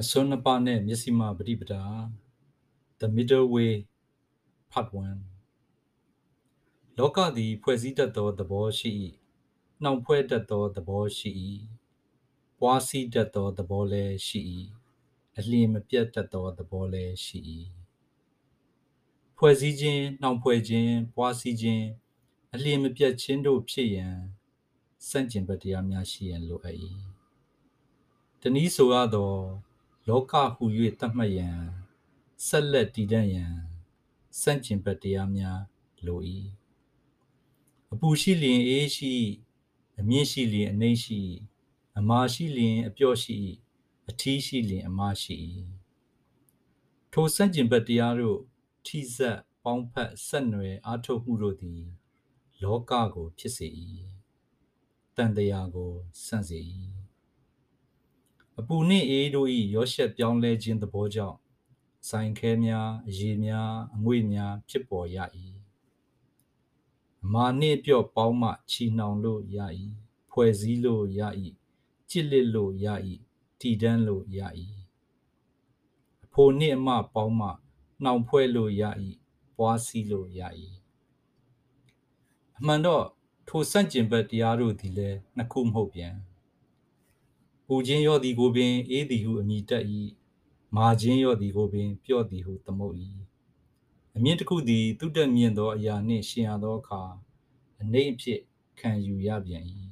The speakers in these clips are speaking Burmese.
အစွန်းနှစ်ပါးနှင့်မျက်စိမပฏิပဒါ The Middle Way Part 1လောကသည်ဖွဲ့စည်းတတ်သောသဘောရှိ၏နှောင်ဖွဲ့တတ်သောသဘောရှိ၏ပွားစည်းတတ်သောသဘောလည်းရှိ၏အလျင်မပြတ်တတ်သောသဘောလည်းရှိ၏ဖွဲ့စည်းခြင်းနှောင်ဖွဲ့ခြင်းပွားစည်းခြင်းအလျင်မပြတ်ခြင်းတို့ဖြစ်ရန်စန့်ကျင်ဘက်တရားများရှိရန်လိုအပ်၏တနည်းဆိုရသော လောကဟု၍သတ်မှတ်ရန်ဆက်လက်တည်တံ့ရန်စန့်ကျင်ဘက်တရားများလို၏အပူရှိလျင်အေးရှိ အမြင့်ရှိလျင်အနှိမ့်ရှိ အမာရှိလျင်အပြော့ရှိအထီးရှိလျင်အမာရှိထိုစန့်ကျင်ဘက်တရားတို့ထိစက်ပေါင်းဖက်ဆက်နွယ်အားထုတ်မှုတို့သည် လောကကို ဖြစ်စေ၏တန်တရားကိုဆန့်စေ၏ အပူနှင့်အေးတို့၏ရောရှက်ပြောင်းလဲခြင်းသဘောကြောင့်ဆိုင်ခဲများအရေများအငွေ့များဖြစ်ပေါ်ရ၏အမာနှင့်ပြော့ပေါင်းမှချီနှောင်လို့ရ၏ဖွဲ့စည်းလို့ရ၏ကြစ်လစ်လို့ရ၏တည်တန်းလို့ရ၏အဖိုနှင့်အမပေါင်းမှနှောင်ဖွဲ့လို့ရ၏ပွားစည်းလို့ရ၏အမှန်တော့ထိုစန့်ကျင်ဘက်တရားတို့သည်လည်းနှစ်ခုမဟုတ်ပြန် ပူခြင်းရော့သည်ကိုပင်အေးသည်ဟုအမိတက်၏မာခြင်းရော့သည်ကိုပင်ပြော့သည်ဟုသမုတ်၏အမြင့်တစ်ခုသည်သူတက်မြင့်သောအရာနှင့်ရှင်ရသောအခါအနှိမ့်အဖြစ်ခံယူရပြန်၏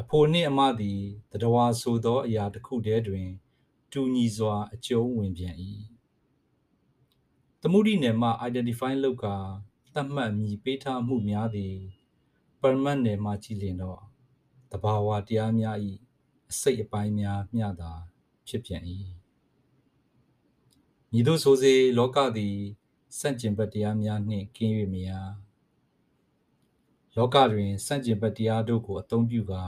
အဖိုနှင့်အမသည်တတဝါဆိုသောအရာတစ်ခုတည်းတွင် တူညီစွာအကျုံးဝင်ပြန်၏သမုဒိနယ်မှ identify လောက်ကသတ်မှတ်မြည်ပေးထားမှုများသည် permanent နယ်မှကြည်လင်တော့တဘာဝတရားများ၏ အစိတ်အပိုင်းများမျှသာဖြစ်ပြန်၏မြည်သို့ဆိုစေလောကသည်စန့်ကျင်ဘက်တရားများနှင့်ကင်း၍မရလောကတွင်စန့်ကျင်ဘက်တရားတို့ကိုအသုံးပြုကာ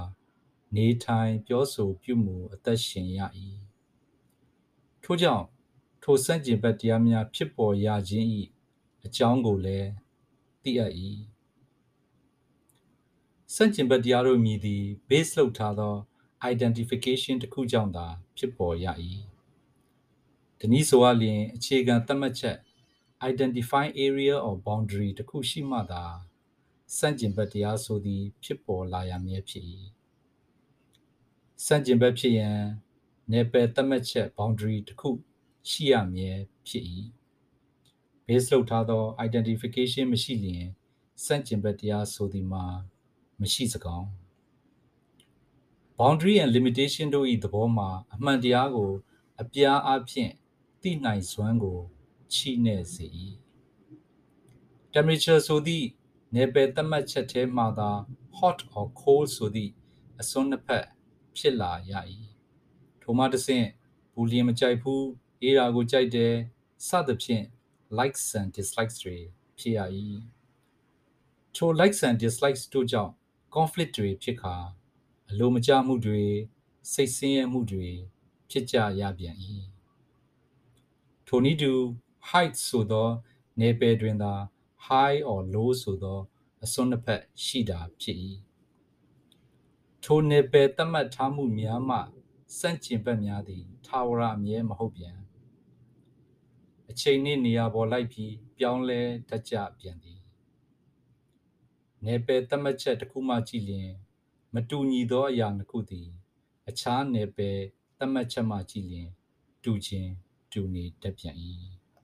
နေထိုင်ပြောဆိုပြုမှုအသက်ရှင်ရ၏ထို့ကြောင့်ထိုစန့်ကျင်ဘက်တရားများဖြစ်ပေါ်ရခြင်း၏အကြောင်းကိုလည်းသိအပ်၏စန့်ကျင်ဘက်တရားတို့မြည်သည် base လောက်ထားသော identification တစ်ခုကြောင့်သာဖြစ်ပေါ်ရ၏ဒီနည်းဆိုအလျင်အခြေခံသတ်မှတ်ချက် identify area or boundary တစ်ခုရှိမှသာစန့်ကျင်ဘက်တရားဆိုသည် ဖြစ်ပေါ်လာရမည်ဖြစ်၏စန့်ကျင်ဘက်ဖြစ်ရန်နယ်ပယ်သတ်မှတ်ချက် boundary တစ်ခုရှိရမည်ဖြစ်၏။ base လောက်ထားသော identification မရှိလျင်စန့်ကျင်ဘက်တရားဆိုသည်မှာမရှိစကောင်း boundary and limitation တို့၏သဘောမှာအမှန်တရားကို အပြားအဖြင့်သိနိုင်စွမ်းကိုချိနဲ့စေ၏။ temperature ဆိုသည့်နယ်ပယ်သတ်မှတ်ချက်ထဲမှသာ hot or cold ဆိုသည့်အစွန်းနှစ်ဖက်ဖြစ်လာရ၏။ထိုမှတဆင့်ပူလျင်မကြိုက်ဘူးအေးရာကိုကြိုက်တယ်စသဖြင့် likes and dislikes တွေဖြစ်ရ၏ထို likes and dislikes တို့ကြောင့် conflict တွေဖြစ်ခါ အလိုမကျမှုတွေစိတ်ဆင်းရဲမှုတွေဖြစ်ကြရပြန်၏ထိုနည်းတူ height ဆိုသောနယ်ပယ်တွင်သာ high or low ဆိုသောအစွန်းနှစ်ဖက်ရှိတာဖြစ်၏ထိုနယ်ပယ်သတ်မှတ်ထားမှုများမှစန့်ကျင်ဘက်များသည်ထာဝရအမြဲမဟုတ်ပြန်အချိန်နှင့်နေရာပေါ်လိုက်ပြီးပြောင်းလဲတတ်ကြပြန်သည်နယ်ပယ်သတ်မှတ်ချက်တစ်ခုမှကြည့်လျင် မတူညီသောအရာတစ်ခုသည် အခြားနယ်ပယ်သတ်မှတ်ချက်မှကြည့်လျင် တူခြင်းတူနေတတ်ပြန်၏